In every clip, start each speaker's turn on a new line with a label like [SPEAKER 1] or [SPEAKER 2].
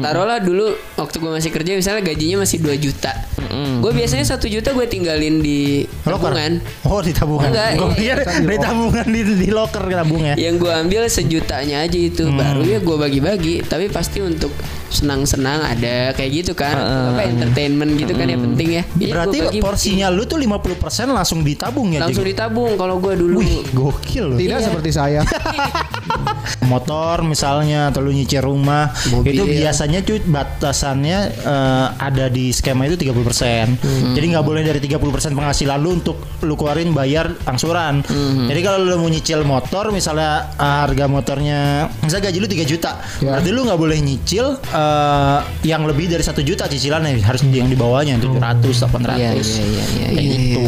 [SPEAKER 1] taruhlah dulu waktu gue masih kerja misalnya gajinya masih 2 juta gue biasanya satu juta gue tinggalin di
[SPEAKER 2] Loker.
[SPEAKER 1] tabungan
[SPEAKER 2] Oh di tabungan.
[SPEAKER 1] Enggak,
[SPEAKER 2] Gua
[SPEAKER 1] iya.
[SPEAKER 2] pikir di tabungan di, di loker tabungnya.
[SPEAKER 1] yang gue ambil sejutanya aja itu
[SPEAKER 2] Hmm.
[SPEAKER 1] baru ya gue bagi-bagi tapi pasti untuk senang-senang ada kayak gitu kan apa entertainment gitu kan yang penting ya Iya,
[SPEAKER 2] Berarti
[SPEAKER 1] bagi-
[SPEAKER 2] porsinya lu tuh 50% langsung ditabung ya.
[SPEAKER 1] langsung
[SPEAKER 2] Jig?
[SPEAKER 1] ditabung kalau gue dulu
[SPEAKER 2] Wih, gokil loh.
[SPEAKER 3] Tidak seperti saya.
[SPEAKER 2] Motor misalnya atau lu nyicil rumah
[SPEAKER 1] Mobil.
[SPEAKER 2] itu biasanya cuy batasannya eh, ada di skema itu 30%.
[SPEAKER 1] Hmm.
[SPEAKER 2] Jadi nggak boleh dari 30% penghasilan lu untuk lu keluarin bayar angsuran.
[SPEAKER 1] Hmm.
[SPEAKER 2] Jadi kalau lu mau nyicil motor misalnya eh, harga motornya misalnya gaji lu 3 juta.
[SPEAKER 3] Ya.
[SPEAKER 2] Berarti lu nggak boleh nyicil eh, yang lebih dari satu juta cicilannya harus yang di bawahnya 700 800.
[SPEAKER 1] Iya, iya, iya, iya,
[SPEAKER 2] Kayak
[SPEAKER 1] iya.
[SPEAKER 2] gitu.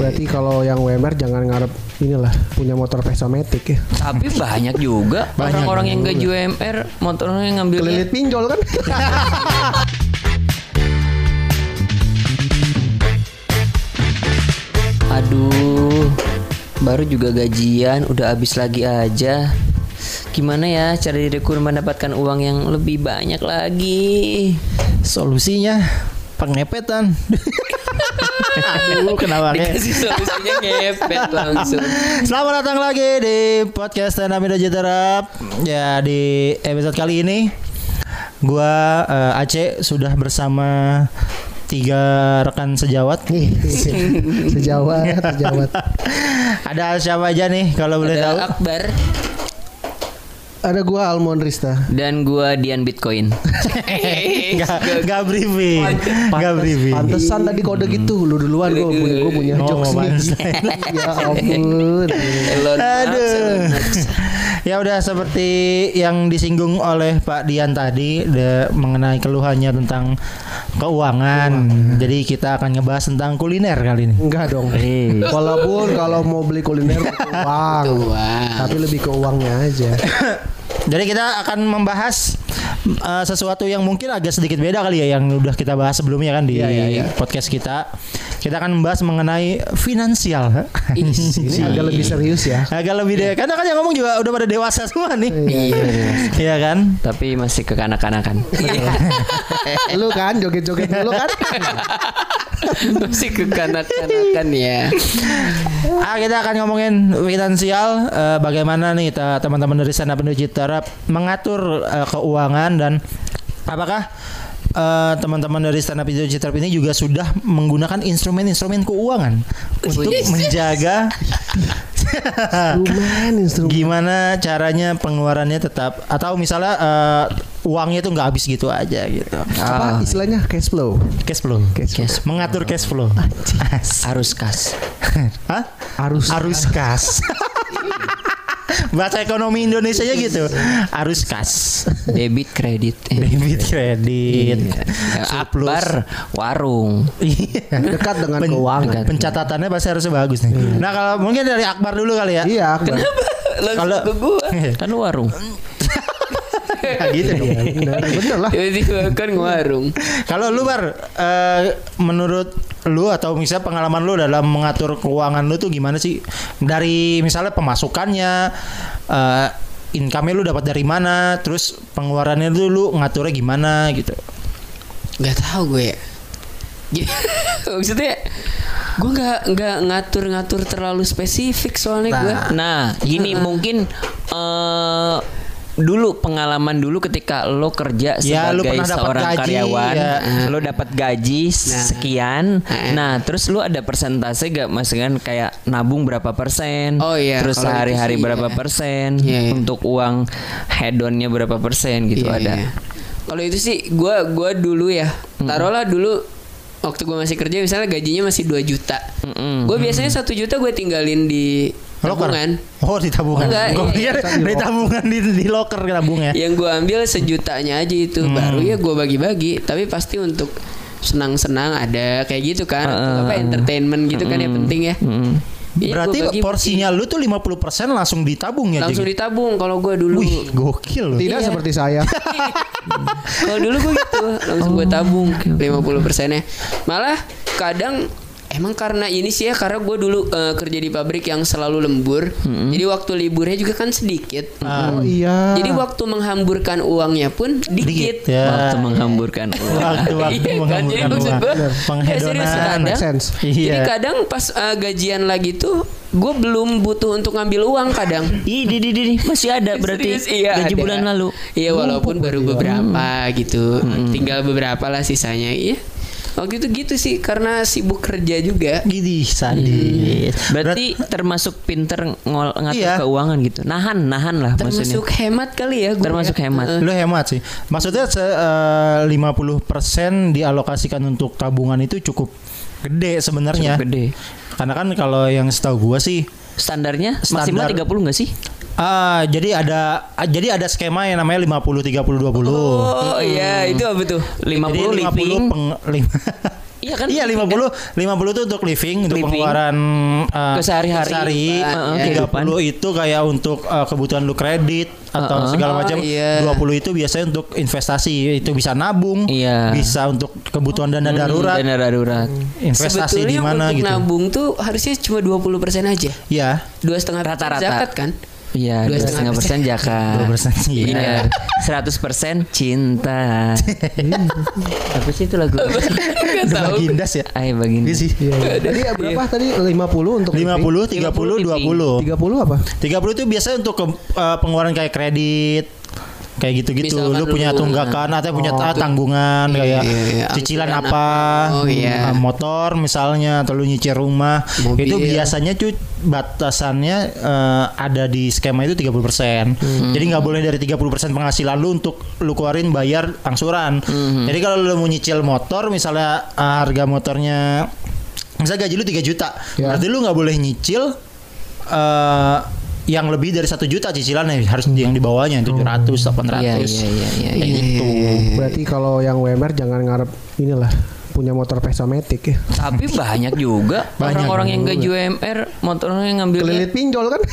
[SPEAKER 3] Berarti kalau yang WMR jangan ngarep inilah punya motor Vespa Matic ya.
[SPEAKER 4] Tapi banyak juga
[SPEAKER 2] Banyak.
[SPEAKER 4] orang-orang yang gaji UMR motornya ngambilnya
[SPEAKER 3] Kelilit pinjol kan?
[SPEAKER 4] Aduh, baru juga gajian, udah habis lagi aja. Gimana ya cara diriku mendapatkan uang yang lebih banyak lagi?
[SPEAKER 2] Solusinya pengepetan. Aduh, kenapa
[SPEAKER 1] dikasih solusinya ngepet langsung
[SPEAKER 2] Selamat datang lagi di podcast Stand Up Jiterap. Ya di episode kali ini gua eh, Aceh sudah bersama tiga rekan sejawat.
[SPEAKER 3] sejawat, sejawat.
[SPEAKER 2] Ada siapa aja nih kalau boleh tahu?
[SPEAKER 1] Akbar
[SPEAKER 3] Ada gua Almond Rista.
[SPEAKER 4] Dan gua Dian Bitcoin.
[SPEAKER 2] Gak, gak briefing, gak briefing.
[SPEAKER 3] Pantesan tadi kode gitu. Lu duluan gua punya gua punya
[SPEAKER 2] Oh,
[SPEAKER 3] jokes
[SPEAKER 2] mau
[SPEAKER 3] nih. ya ampun.
[SPEAKER 2] Aduh. Ya udah seperti yang disinggung oleh Pak Dian tadi de- mengenai keluhannya tentang keuangan. Jadi kita akan ngebahas tentang kuliner kali ini.
[SPEAKER 3] Enggak dong.
[SPEAKER 2] Eh.
[SPEAKER 3] Walaupun kalau mau beli kuliner uang.
[SPEAKER 1] Uang.
[SPEAKER 3] Tapi lebih ke uangnya aja.
[SPEAKER 2] Jadi kita akan membahas uh, sesuatu yang mungkin agak sedikit beda kali ya yang udah kita bahas sebelumnya kan di
[SPEAKER 3] Iya, iya, iya.
[SPEAKER 2] podcast kita. Kita akan membahas mengenai finansial.
[SPEAKER 3] Ini agak lebih serius ya.
[SPEAKER 2] agak lebih deh. Karena kan yang ngomong juga udah pada dewasa semua nih.
[SPEAKER 3] Iya.
[SPEAKER 2] Iya kan?
[SPEAKER 4] Tapi masih kekanak-kanakan.
[SPEAKER 3] Lu kan joget-joget dulu kan?
[SPEAKER 1] masih kekanak-kanakan ya.
[SPEAKER 2] Ah, kita akan ngomongin finansial. Eh, bagaimana nih teman-teman dari Stand Up Indo Citerap mengatur eh, keuangan dan apakah eh, teman-teman dari Stand Up Indo Citerap ini juga sudah menggunakan instrumen-instrumen keuangan untuk menjaga
[SPEAKER 3] Instrumen, instrumen.
[SPEAKER 2] gimana caranya pengeluarannya tetap atau misalnya eh, uangnya itu nggak habis gitu aja gitu.
[SPEAKER 3] Apa istilahnya cash flow?
[SPEAKER 2] Cash flow.
[SPEAKER 3] Cash flow.
[SPEAKER 2] Mengatur cash flow.
[SPEAKER 4] Harus kas.
[SPEAKER 2] Hah?
[SPEAKER 3] Arus.
[SPEAKER 2] Arus kas. Bahasa ekonomi Indonesia nya gitu. Arus kas.
[SPEAKER 4] Debit kredit.
[SPEAKER 2] Debit kredit.
[SPEAKER 4] Ya,
[SPEAKER 2] Surplus.
[SPEAKER 4] Akbar warung.
[SPEAKER 2] Iya.
[SPEAKER 3] Dekat dengan
[SPEAKER 2] Pen-
[SPEAKER 3] keuangan.
[SPEAKER 2] Pencatatannya pasti harusnya bagus nih. Nah, kalau mungkin dari Akbar dulu kali ya.
[SPEAKER 3] Iya, Akbar.
[SPEAKER 1] langsung
[SPEAKER 2] Kalau
[SPEAKER 1] ke gua
[SPEAKER 4] Kan warung.
[SPEAKER 2] Nah, gitu dong.
[SPEAKER 3] Iya, benar, benar lah.
[SPEAKER 1] tiba-tiba kan ngewarung
[SPEAKER 2] Kalau lu bar eh, menurut lu atau misalnya pengalaman lu dalam mengatur keuangan lu tuh gimana sih? Dari misalnya pemasukannya eh income-nya lu dapat dari mana, terus pengeluarannya lu lu ngaturnya gimana gitu.
[SPEAKER 1] nggak tahu gue ya maksudnya gue nggak nggak ngatur-ngatur terlalu spesifik soalnya gue
[SPEAKER 4] Nah, gini mungkin eh dulu pengalaman dulu ketika lo kerja
[SPEAKER 2] Ya,
[SPEAKER 4] sebagai
[SPEAKER 2] dapat
[SPEAKER 4] seorang
[SPEAKER 2] gaji,
[SPEAKER 4] karyawan,
[SPEAKER 2] ya.
[SPEAKER 4] lo dapat gaji sekian. Nah, terus lo ada persentase gak maksudnya kayak nabung berapa persen?
[SPEAKER 1] Oh, iya,
[SPEAKER 4] Terus
[SPEAKER 1] kalau itu
[SPEAKER 4] sehari-hari
[SPEAKER 1] sih,
[SPEAKER 4] berapa
[SPEAKER 1] iya.
[SPEAKER 4] persen?
[SPEAKER 1] Iya, iya.
[SPEAKER 4] Untuk uang head-onnya berapa persen gitu
[SPEAKER 1] Iya,
[SPEAKER 4] ada.
[SPEAKER 1] iya. Kalau itu sih gue gua dulu ya. Taruhlah dulu waktu gue masih kerja misalnya gajinya masih 2 juta. Gue biasanya satu juta gue tinggalin di
[SPEAKER 2] Loker.
[SPEAKER 1] tabungan.
[SPEAKER 2] Oh, di tabungan.
[SPEAKER 1] Enggak,
[SPEAKER 2] Gua
[SPEAKER 1] iya.
[SPEAKER 2] pikir di tabungan di, di loker tabungnya.
[SPEAKER 1] Yang gue ambil sejutanya aja itu
[SPEAKER 2] Hmm.
[SPEAKER 1] baru ya gue bagi-bagi. Tapi pasti untuk senang-senang ada kayak gitu kan. Untuk apa entertainment gitu kan yang penting ya. Iya, gua
[SPEAKER 2] Berarti
[SPEAKER 1] bagi-bagi.
[SPEAKER 2] porsinya lu tuh 50% langsung ditabung ya,
[SPEAKER 1] langsung
[SPEAKER 2] Jig?
[SPEAKER 1] ditabung kalau gue dulu.
[SPEAKER 2] Wih, gokil loh.
[SPEAKER 3] Tidak
[SPEAKER 1] Iya.
[SPEAKER 3] seperti saya.
[SPEAKER 1] Kalau dulu gue gitu langsung gue tabung 50 persennya. Malah kadang Emang karena ini sih ya karena gue dulu eh, kerja di pabrik yang selalu lembur, jadi waktu liburnya juga kan sedikit.
[SPEAKER 3] Oh iya.
[SPEAKER 1] Jadi waktu menghamburkan uangnya pun dikit.
[SPEAKER 2] Dikit ya.
[SPEAKER 4] Waktu menghamburkan uang.
[SPEAKER 2] Waktu-waktu
[SPEAKER 1] Iya kan? Jadi
[SPEAKER 2] menghamburkan
[SPEAKER 1] maksud
[SPEAKER 2] uang.
[SPEAKER 1] gua,
[SPEAKER 2] Penghedonan.
[SPEAKER 1] ya serius, kadang,
[SPEAKER 3] sense.
[SPEAKER 1] Jadi
[SPEAKER 2] Iya.
[SPEAKER 1] kadang pas eh, gajian lagi tuh gue belum butuh untuk ngambil uang kadang.
[SPEAKER 4] Ih, di, di, di, masih ada berarti
[SPEAKER 1] Serius, iya,
[SPEAKER 4] gaji
[SPEAKER 1] ada.
[SPEAKER 4] bulan lalu.
[SPEAKER 1] Iya walaupun baru beberapa gitu, tinggal beberapa lah sisanya. Iya. Waktu itu gitu sih karena sibuk kerja juga.
[SPEAKER 2] Gini sadis.
[SPEAKER 4] Berarti termasuk pinter ngol ngatur
[SPEAKER 2] Iya.
[SPEAKER 4] keuangan gitu. Nahan, nahan lah maksudnya.
[SPEAKER 1] Termasuk hemat kali ya. gua
[SPEAKER 4] Termasuk
[SPEAKER 1] ya.
[SPEAKER 4] hemat.
[SPEAKER 2] Lu hemat sih. Maksudnya se, eh, 50% dialokasikan untuk tabungan itu cukup gede sebenarnya.
[SPEAKER 4] Cukup gede.
[SPEAKER 2] Karena kan kalau yang setahu gua sih
[SPEAKER 4] Standarnya
[SPEAKER 2] Standar.
[SPEAKER 4] maksimal 30 nggak sih?
[SPEAKER 2] Ah jadi ada ah, jadi ada skema yang namanya 50 30 20.
[SPEAKER 1] Oh iya itu apa tuh?
[SPEAKER 4] 50
[SPEAKER 2] Jadi
[SPEAKER 4] living.
[SPEAKER 2] peng- lim-
[SPEAKER 4] Iya kan?
[SPEAKER 2] Iya 50 50 itu untuk living untuk
[SPEAKER 4] Living.
[SPEAKER 2] pengeluaran uh,
[SPEAKER 4] Kesehari-hari.
[SPEAKER 2] sehari.
[SPEAKER 4] Heeh,
[SPEAKER 2] Tiga
[SPEAKER 4] kehidupan.
[SPEAKER 2] puluh itu kayak untuk uh, kebutuhan lu kredit atau
[SPEAKER 4] Heeh.
[SPEAKER 2] segala
[SPEAKER 1] Oh,
[SPEAKER 2] macam.
[SPEAKER 1] iya.
[SPEAKER 2] 20 itu biasanya untuk investasi. Itu bisa nabung,
[SPEAKER 4] Iya.
[SPEAKER 2] bisa untuk kebutuhan dana darurat,
[SPEAKER 4] Dana darurat.
[SPEAKER 2] investasi di mana gitu.
[SPEAKER 1] nabung tuh harusnya cuma 20% aja.
[SPEAKER 2] Iya.
[SPEAKER 1] Dua setengah
[SPEAKER 4] Rata-rata.
[SPEAKER 1] zakat kan?
[SPEAKER 4] Iya,
[SPEAKER 1] Dua
[SPEAKER 4] dua setengah persen jakat.
[SPEAKER 2] 2%, iya.
[SPEAKER 4] Benar. Seratus persen cinta. Apa sih itu lagu?
[SPEAKER 1] Gak.
[SPEAKER 2] Bagindas ya.
[SPEAKER 4] Ayo bagian.
[SPEAKER 2] Iya sih.
[SPEAKER 3] Tadi berapa tadi 50 untuk
[SPEAKER 2] 50, 30, 20.
[SPEAKER 3] 30 apa?
[SPEAKER 2] 30 itu biasanya untuk ke, uh, pengeluaran kayak kredit kayak gitu-gitu lu punya tunggakan atau punya
[SPEAKER 3] Oh, tuh.
[SPEAKER 2] tanggungan
[SPEAKER 1] Iya,
[SPEAKER 2] kayak
[SPEAKER 1] iya, iya.
[SPEAKER 2] cicilan apa.
[SPEAKER 1] Oh, iya.
[SPEAKER 2] uh, motor misalnya atau lu nyicil rumah
[SPEAKER 1] Mobil.
[SPEAKER 2] itu biasanya cuy batasannya uh, ada di skema itu 30%.
[SPEAKER 1] Hmm.
[SPEAKER 2] Jadi nggak boleh dari 30% penghasilan lu untuk lu keluarin bayar angsuran.
[SPEAKER 1] Hmm.
[SPEAKER 2] Jadi kalau lu mau nyicil motor misalnya uh, harga motornya misalnya gaji lu 3 juta,
[SPEAKER 3] Ya.
[SPEAKER 2] berarti lu nggak boleh nyicil eh yang lebih dari satu juta cicilannya harus yang di bawahnya 700 800
[SPEAKER 4] Iya, iya, iya, iya,
[SPEAKER 2] kayak
[SPEAKER 4] iya.
[SPEAKER 2] gitu.
[SPEAKER 3] Berarti kalau yang WMR jangan ngarep inilah punya motor Vespa Matic ya.
[SPEAKER 4] Tapi banyak juga
[SPEAKER 2] Banyak
[SPEAKER 4] orang-orang yang gaji UMR motornya ngambilnya.
[SPEAKER 3] Kelilit pinjol kan?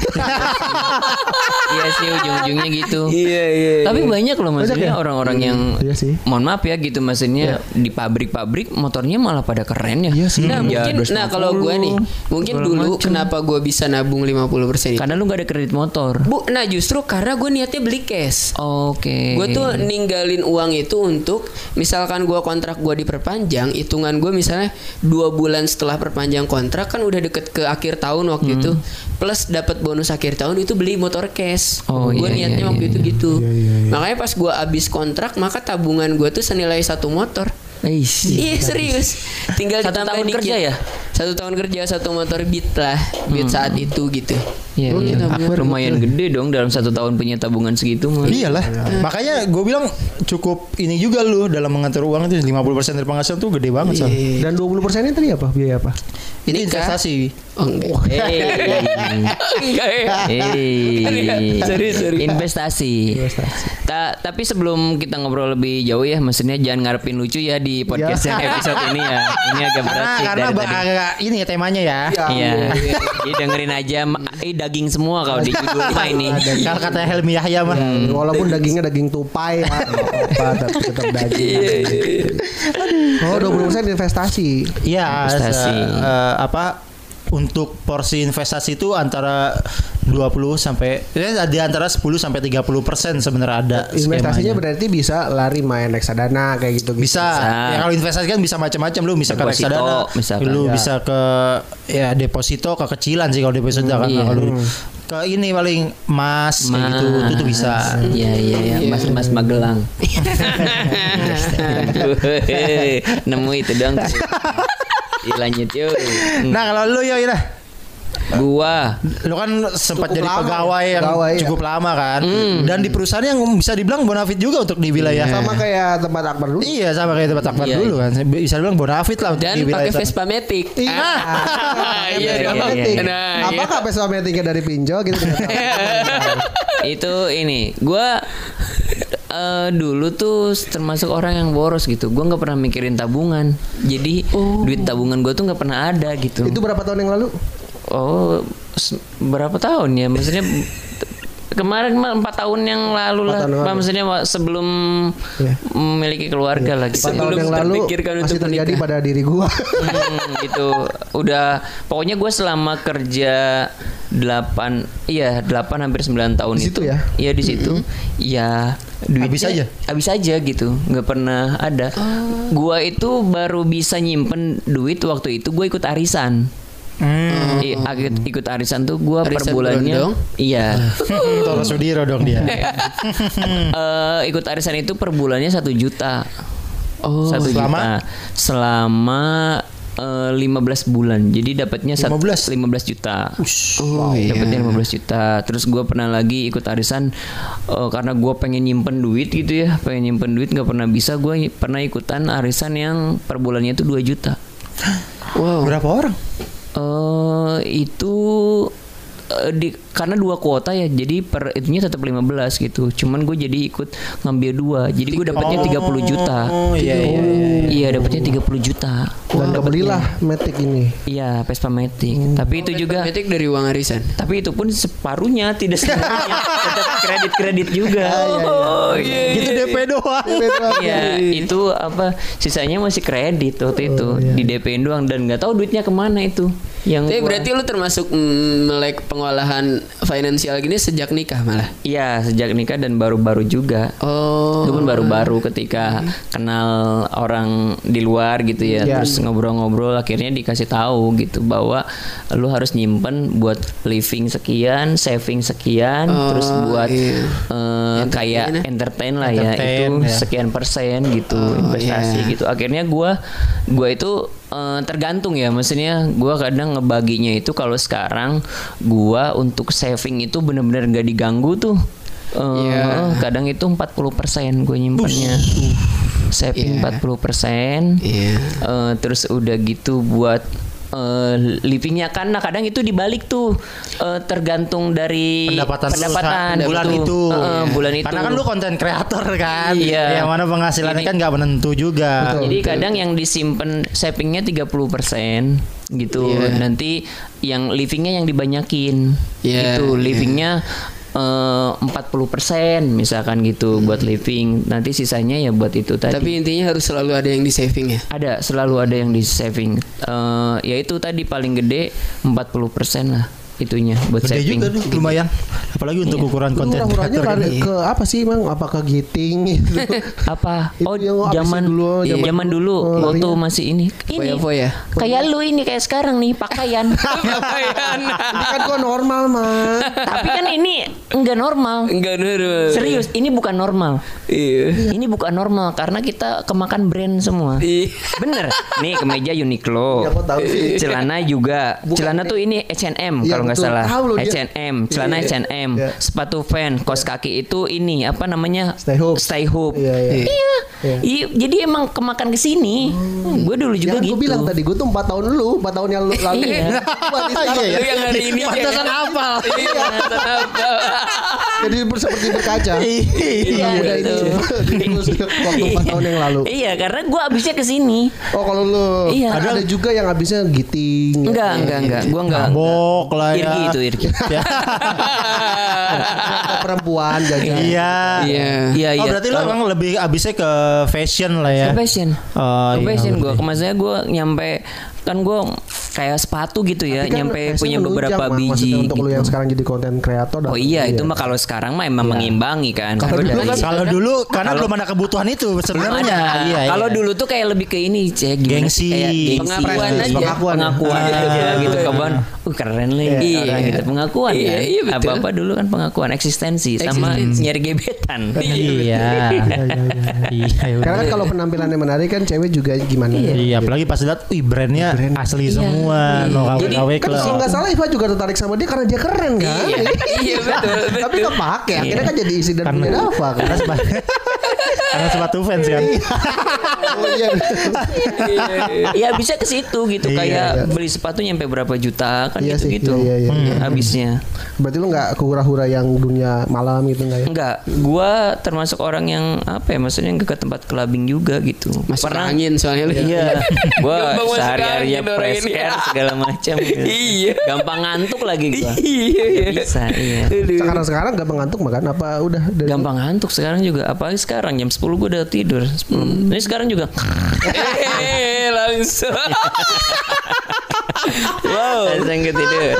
[SPEAKER 4] Iya sih ujung-ujungnya gitu.
[SPEAKER 1] Iya iya.
[SPEAKER 4] Tapi banyak loh maksudnya
[SPEAKER 3] ya?
[SPEAKER 4] orang-orang yang
[SPEAKER 3] Iya sih.
[SPEAKER 4] mohon maaf ya gitu maksudnya di pabrik-pabrik motornya malah pada keren ya.
[SPEAKER 3] Iya sih.
[SPEAKER 1] Nah
[SPEAKER 4] Ya,
[SPEAKER 1] mungkin, nah kalau gue nih, mungkin dulu
[SPEAKER 4] macem.
[SPEAKER 1] kenapa gue bisa nabung 50% itu?
[SPEAKER 4] Karena lu gak ada kredit motor.
[SPEAKER 1] Bu, nah justru karena gue niatnya beli cash.
[SPEAKER 4] Oke.
[SPEAKER 1] Gue tuh ninggalin uang itu untuk misalkan gue kontrak gue diperpanjang, hitungan gue misalnya dua bulan setelah perpanjang kontrak kan udah deket ke akhir tahun waktu itu, plus dapat bonus akhir tahun itu beli motor cash.
[SPEAKER 4] Oh,
[SPEAKER 1] gue
[SPEAKER 4] iya,
[SPEAKER 1] niatnya
[SPEAKER 4] iya,
[SPEAKER 1] waktu
[SPEAKER 4] iya,
[SPEAKER 1] itu gitu.
[SPEAKER 3] Iya, iya, iya.
[SPEAKER 1] Makanya pas gue abis kontrak maka tabungan gue tuh senilai satu motor.
[SPEAKER 4] Eish.
[SPEAKER 1] Iya serius. Tinggal
[SPEAKER 4] Satu tahun
[SPEAKER 1] dikit.
[SPEAKER 4] kerja ya?
[SPEAKER 1] Satu tahun kerja satu motor beat lah, beat saat itu gitu.
[SPEAKER 4] Iya,
[SPEAKER 3] Lu
[SPEAKER 4] iya.
[SPEAKER 3] tabungan
[SPEAKER 4] lumayan gede dong dalam satu tahun punya tabungan segitu mah.
[SPEAKER 2] iyalah makanya gue bilang cukup ini juga lu dalam mengatur uang itu 50% dari penghasilan tuh gede banget Son.
[SPEAKER 3] Dan 20 persennya tadi apa? Biaya apa?
[SPEAKER 2] ini investasi
[SPEAKER 1] Oh enggak. Enggak ya.
[SPEAKER 4] Investasi. Ta- tapi sebelum kita ngobrol lebih jauh ya, maksudnya jangan ngarepin lucu ya di podcast yang episode ini ya. Ini agak berat
[SPEAKER 2] karena
[SPEAKER 4] sih
[SPEAKER 2] karena
[SPEAKER 4] dari
[SPEAKER 2] ba-
[SPEAKER 4] tadi.
[SPEAKER 2] agak ini ya temanya ya
[SPEAKER 4] Iya. Jadi dengerin aja eh daging semua kalau di judul mah ini.
[SPEAKER 2] kalau kata Helmi Yahya mah
[SPEAKER 3] Walaupun dagingnya daging tupai ya, apa tapi tetap daging. Oh, 20 persen investasi.
[SPEAKER 2] Iya,
[SPEAKER 4] Investasi.
[SPEAKER 2] se- eh, apa untuk porsi investasi itu antara 20 sampai ya di antara 10 sampai 30 persen sebenarnya ada
[SPEAKER 3] Investasinya
[SPEAKER 2] skemanya.
[SPEAKER 3] berarti bisa lari main reksadana kayak gitu.
[SPEAKER 2] bisa. Ya kalau investasi kan bisa macam-macam lu bisa ke
[SPEAKER 4] Deposito,
[SPEAKER 2] reksadana,
[SPEAKER 4] misalkan.
[SPEAKER 2] lu
[SPEAKER 3] Ya.
[SPEAKER 2] bisa ke ya deposito kekecilan sih kalau deposito kan
[SPEAKER 4] Iya.
[SPEAKER 2] kalau ke ini paling emas kayak gitu itu tuh bisa.
[SPEAKER 4] Iya iya iya, Mas Mas Magelang. Aduh, Nemu itu dong. Ih, lanjut yuk.
[SPEAKER 2] Nah, kalau lu ya Ira,
[SPEAKER 4] Gua
[SPEAKER 2] lu kan sempat
[SPEAKER 3] Cukup
[SPEAKER 2] jadi
[SPEAKER 3] lama
[SPEAKER 2] pegawai
[SPEAKER 3] ya,
[SPEAKER 2] yang
[SPEAKER 3] pegawai ya.
[SPEAKER 2] cukup lama kan.
[SPEAKER 4] Hmm.
[SPEAKER 2] Dan di perusahaan yang bisa dibilang bonafit juga untuk di wilayah
[SPEAKER 3] Sama kayak tempat Akbar dulu.
[SPEAKER 2] Iya sama kayak tempat Akbar
[SPEAKER 4] Iya,
[SPEAKER 2] dulu kan. Bisa dibilang bonafit lah untuk
[SPEAKER 1] Dan
[SPEAKER 2] di wilayah
[SPEAKER 1] pakai
[SPEAKER 2] sana.
[SPEAKER 1] Vespa Matic.
[SPEAKER 3] Iya.
[SPEAKER 1] Ah. Iya
[SPEAKER 4] iya,
[SPEAKER 1] dong.
[SPEAKER 4] iya, iya.
[SPEAKER 1] Nah, iya.
[SPEAKER 3] Apakah Vespa Matic-nya dari pinjol gitu?
[SPEAKER 4] itu ini gua eh, dulu tuh termasuk orang yang boros gitu. Gua nggak pernah mikirin tabungan. Jadi duit tabungan gua tuh nggak pernah ada gitu.
[SPEAKER 3] Itu berapa tahun yang lalu?
[SPEAKER 4] Oh, berapa tahun ya? Maksudnya Kemarin mah empat tahun yang lalu lah,
[SPEAKER 3] Empat tahun
[SPEAKER 4] maksudnya sebelum
[SPEAKER 3] Iya.
[SPEAKER 4] memiliki keluarga lagi.
[SPEAKER 3] Empat tahun
[SPEAKER 1] Sebelum
[SPEAKER 3] yang lalu
[SPEAKER 1] terpikirkan
[SPEAKER 3] masih
[SPEAKER 1] untuk
[SPEAKER 3] terjadi
[SPEAKER 1] menikah.
[SPEAKER 3] pada diri gua.
[SPEAKER 4] Hmm, gitu udah pokoknya gue selama kerja 8 iya 8 hampir 9 tahun
[SPEAKER 3] Di situ
[SPEAKER 4] itu
[SPEAKER 3] ya?
[SPEAKER 4] iya di situ ya duitnya
[SPEAKER 2] Habis aja?
[SPEAKER 4] habis aja gitu nggak pernah ada gua itu baru bisa nyimpen duit waktu itu gue ikut arisan
[SPEAKER 2] Hmm.
[SPEAKER 4] I- ikut, ikut arisan tuh gua per bulannya
[SPEAKER 1] berondong?
[SPEAKER 4] iya
[SPEAKER 2] Toro Sudiro dong dia.
[SPEAKER 4] Eh, ikut arisan itu per bulannya satu juta
[SPEAKER 1] Oh,
[SPEAKER 4] satu
[SPEAKER 2] selama?
[SPEAKER 4] juta selama eh, 15 bulan jadi dapatnya sat-
[SPEAKER 2] 15?
[SPEAKER 4] 15 juta
[SPEAKER 1] Oh, iya.
[SPEAKER 4] dapatnya 15 juta terus gue pernah lagi ikut arisan eh, karena gue pengen nyimpen duit gitu ya pengen nyimpen duit nggak pernah bisa gue pernah ikutan arisan yang per bulannya itu 2 juta
[SPEAKER 1] Wow.
[SPEAKER 2] Berapa orang?
[SPEAKER 4] Eh itu eh, di karena dua kuota ya jadi per itunya tetap 15 gitu. Cuman gue jadi ikut ngambil dua. Jadi gue dapatnya 30 juta.
[SPEAKER 2] Oh iya iya.
[SPEAKER 4] iya. Dapatnya 30 juta.
[SPEAKER 3] Dan kebelilah Matic ini.
[SPEAKER 4] iya Vespa Matic. Tapi itu juga
[SPEAKER 1] Metik dari uang arisan.
[SPEAKER 4] tapi itu pun separuhnya tidak semuanya tetap kredit kredit juga. Oh iya
[SPEAKER 2] Gitu DP doang.
[SPEAKER 4] Iya, itu apa sisanya masih kredit waktu itu. Di DP doang dan nggak tahu duitnya ke mana itu. Yang
[SPEAKER 1] Tapi
[SPEAKER 4] gua-
[SPEAKER 1] berarti lu termasuk mm, melek pengolahan finansial gini sejak nikah malah.
[SPEAKER 4] Iya, sejak nikah dan baru-baru juga.
[SPEAKER 1] Oh.
[SPEAKER 4] Itu pun baru-baru ketika kenal orang di luar gitu ya,
[SPEAKER 3] Iya.
[SPEAKER 4] terus ngobrol-ngobrol akhirnya dikasih tahu gitu bahwa lu harus nyimpen buat living sekian, saving sekian,
[SPEAKER 1] Oh,
[SPEAKER 4] terus buat
[SPEAKER 1] iya.
[SPEAKER 4] eh, kayak
[SPEAKER 1] ya.
[SPEAKER 4] entertain lah ya
[SPEAKER 2] Entertain,
[SPEAKER 4] itu
[SPEAKER 2] ya.
[SPEAKER 4] sekian persen gitu
[SPEAKER 1] Oh,
[SPEAKER 4] investasi
[SPEAKER 1] iya.
[SPEAKER 4] gitu. Akhirnya gua gua itu eh, tergantung ya, maksudnya gua kadang ngebaginya itu kalau sekarang gua untuk saving itu bener-bener gak diganggu tuh. Eh,
[SPEAKER 1] Iya.
[SPEAKER 4] kadang itu 40% gue nyimpannya. Saving
[SPEAKER 1] Iya.
[SPEAKER 4] 40%.
[SPEAKER 1] Iya.
[SPEAKER 4] Eh, terus udah gitu buat eh, livingnya kan nah kadang itu dibalik tuh eh, tergantung dari
[SPEAKER 2] pendapatan,
[SPEAKER 4] pendapatan
[SPEAKER 2] bulan
[SPEAKER 4] betul.
[SPEAKER 2] itu.
[SPEAKER 4] Eh, eh,
[SPEAKER 2] Iya.
[SPEAKER 4] bulan itu
[SPEAKER 2] Karena kan lu konten kreator kan.
[SPEAKER 4] Iya.
[SPEAKER 2] Yang mana penghasilannya
[SPEAKER 4] Ini-
[SPEAKER 2] kan nggak menentu juga.
[SPEAKER 4] jadi kadang yang disimpan savingnya 30% gitu
[SPEAKER 1] Iya.
[SPEAKER 4] nanti yang livingnya yang dibanyakin
[SPEAKER 1] Iya,
[SPEAKER 4] gitu
[SPEAKER 1] iya.
[SPEAKER 4] Eh, 40% misalkan gitu buat living. Nanti sisanya ya buat itu tadi.
[SPEAKER 1] Tapi intinya harus selalu ada yang di saving ya.
[SPEAKER 4] ada selalu ada yang di saving Eh, ya itu tadi paling gede 40% lah itunya buat
[SPEAKER 2] Gede juga tuh lumayan. Apalagi untuk ukuran
[SPEAKER 3] Lu
[SPEAKER 2] konten kreator.
[SPEAKER 3] lari
[SPEAKER 2] kan.
[SPEAKER 3] ke apa sih Bang? Apa ke giting gitu?
[SPEAKER 4] apa
[SPEAKER 3] Itu
[SPEAKER 4] oh
[SPEAKER 3] yang apa sih
[SPEAKER 4] zaman
[SPEAKER 3] dulu, zaman
[SPEAKER 4] zaman
[SPEAKER 3] dulu,
[SPEAKER 4] dulu
[SPEAKER 3] oh,
[SPEAKER 4] waktu
[SPEAKER 3] larinya.
[SPEAKER 4] masih ini ini
[SPEAKER 1] Foya-foya.
[SPEAKER 4] kayak lu ini kayak sekarang nih pakaian
[SPEAKER 3] Ini kan gua normal mah.
[SPEAKER 4] tapi kan ini enggak normal
[SPEAKER 1] Enggak nurut.
[SPEAKER 4] serius ini bukan normal
[SPEAKER 1] Iya.
[SPEAKER 4] ini bukan normal karena kita kemakan brand semua
[SPEAKER 1] Iya.
[SPEAKER 4] bener nih kemeja Uniqlo
[SPEAKER 3] Ya, tahu sih?
[SPEAKER 4] celana juga celana tuh ini H&M
[SPEAKER 3] Iya,
[SPEAKER 4] kalau nggak salah. H&M celana
[SPEAKER 3] Iya,
[SPEAKER 4] H&M
[SPEAKER 3] iya.
[SPEAKER 4] sepatu fan kos kaki itu ini apa namanya
[SPEAKER 3] Stay Hope.
[SPEAKER 4] stay hope
[SPEAKER 3] Iya, iya.
[SPEAKER 4] Iya.
[SPEAKER 3] Iya.
[SPEAKER 4] Iya, jadi emang kemakan ke sini. Gue dulu juga
[SPEAKER 3] Yang
[SPEAKER 4] gitu.
[SPEAKER 3] gue bilang tadi gue tuh 4 tahun dulu, 4 tahun yang lalu.
[SPEAKER 4] Iya.
[SPEAKER 3] Sekarang
[SPEAKER 1] Lu
[SPEAKER 3] ya.
[SPEAKER 1] yang hari ini
[SPEAKER 2] Pantesan hafal.
[SPEAKER 1] Iya, pantesan hafal.
[SPEAKER 3] Jadi seperti berkaca.
[SPEAKER 4] Iya, gitu.
[SPEAKER 3] Waktu 4 tahun yang lalu.
[SPEAKER 4] Iya, karena gue abisnya ke sini.
[SPEAKER 3] Oh kalau lu
[SPEAKER 4] Iya.
[SPEAKER 3] ada, ada juga yang habisnya giting.
[SPEAKER 4] Enggak, enggak, enggak. Gue enggak.
[SPEAKER 2] Mabok lah ya.
[SPEAKER 4] Irgi itu Irgi.
[SPEAKER 2] Ya.
[SPEAKER 3] Ke perempuan jajan.
[SPEAKER 2] Iya.
[SPEAKER 1] Iya.
[SPEAKER 4] Iya,
[SPEAKER 2] Oh
[SPEAKER 4] iya.
[SPEAKER 2] berarti lu emang lebih abisnya ke fashion lah ya.
[SPEAKER 4] Ke fashion.
[SPEAKER 2] Oh,
[SPEAKER 4] Ke
[SPEAKER 2] iya,
[SPEAKER 4] fashion gue. Maksudnya gue nyampe kan gue kayak sepatu gitu ya,
[SPEAKER 3] Tapi kan
[SPEAKER 4] nyampe punya beberapa biji
[SPEAKER 3] untuk lu
[SPEAKER 4] gitu.
[SPEAKER 3] yang sekarang jadi konten kreator.
[SPEAKER 4] Oh iya, itu mah kalau sekarang mah emang mengimbangi kan.
[SPEAKER 3] Kalau dulu kan-
[SPEAKER 2] Kalau dulu karena belum ada kebutuhan itu sebenarnya.
[SPEAKER 4] Ada.
[SPEAKER 2] Iya,
[SPEAKER 4] Kalau
[SPEAKER 2] iya.
[SPEAKER 4] dulu tuh kayak lebih ke ini, cek gimana
[SPEAKER 2] Gengsi.
[SPEAKER 4] sih? Kayak gengsi.
[SPEAKER 1] Pengakuan aja.
[SPEAKER 3] Pengakuan.
[SPEAKER 4] Pengakuan
[SPEAKER 2] Iya.
[SPEAKER 4] aja gitu kawan. Uh keren lah
[SPEAKER 3] Iya.
[SPEAKER 4] ini orang gitu. Pengakuan
[SPEAKER 1] Iya,
[SPEAKER 4] kan.
[SPEAKER 1] iya, betul.
[SPEAKER 4] Apa-apa dulu kan pengakuan eksistensi sama nyari gebetan.
[SPEAKER 2] Iya. Iya. Iya.
[SPEAKER 3] Karena kan kalau penampilannya menarik kan cewek juga gimana?
[SPEAKER 2] Iya, apalagi pas lihat, wih brandnya asli semua, no KW
[SPEAKER 4] Jadi,
[SPEAKER 2] KW
[SPEAKER 3] Kan kalau nggak salah Iva juga tertarik sama dia karena dia keren kan?
[SPEAKER 1] Iya, iya betul, betul.
[SPEAKER 3] Tapi kepake akhirnya kan jadi isi dan punya Dava kan?
[SPEAKER 2] karena sepatu, fans kan.
[SPEAKER 3] Oh, iya.
[SPEAKER 4] ya bisa ke situ gitu
[SPEAKER 2] Iya,
[SPEAKER 4] kayak
[SPEAKER 3] iya.
[SPEAKER 4] beli sepatu nyampe berapa juta kan
[SPEAKER 3] Iya
[SPEAKER 4] gitu
[SPEAKER 3] sih,
[SPEAKER 4] gitu
[SPEAKER 3] iya, iya, iya.
[SPEAKER 4] habisnya
[SPEAKER 3] Berarti lu nggak ke hura-hura yang dunia malam gitu nggak ya?
[SPEAKER 4] enggak gua termasuk orang yang apa ya maksudnya nggak ke tempat clubbing juga gitu
[SPEAKER 1] Masuk angin soalnya lu.
[SPEAKER 4] Iya, gua sehari-harinya press air segala macam. gitu.
[SPEAKER 1] Iya.
[SPEAKER 4] Gampang ngantuk lagi gua.
[SPEAKER 1] Iya.
[SPEAKER 4] Nggak Bisa, iya.
[SPEAKER 3] Sekarang sekarang gampang ngantuk makan apa udah dari
[SPEAKER 4] Gampang ngantuk sekarang juga. Apalagi sekarang jam 10 gua udah tidur. 10. Ini sekarang juga.
[SPEAKER 1] Eh, langsung.
[SPEAKER 4] wow. Langsung ketiduran.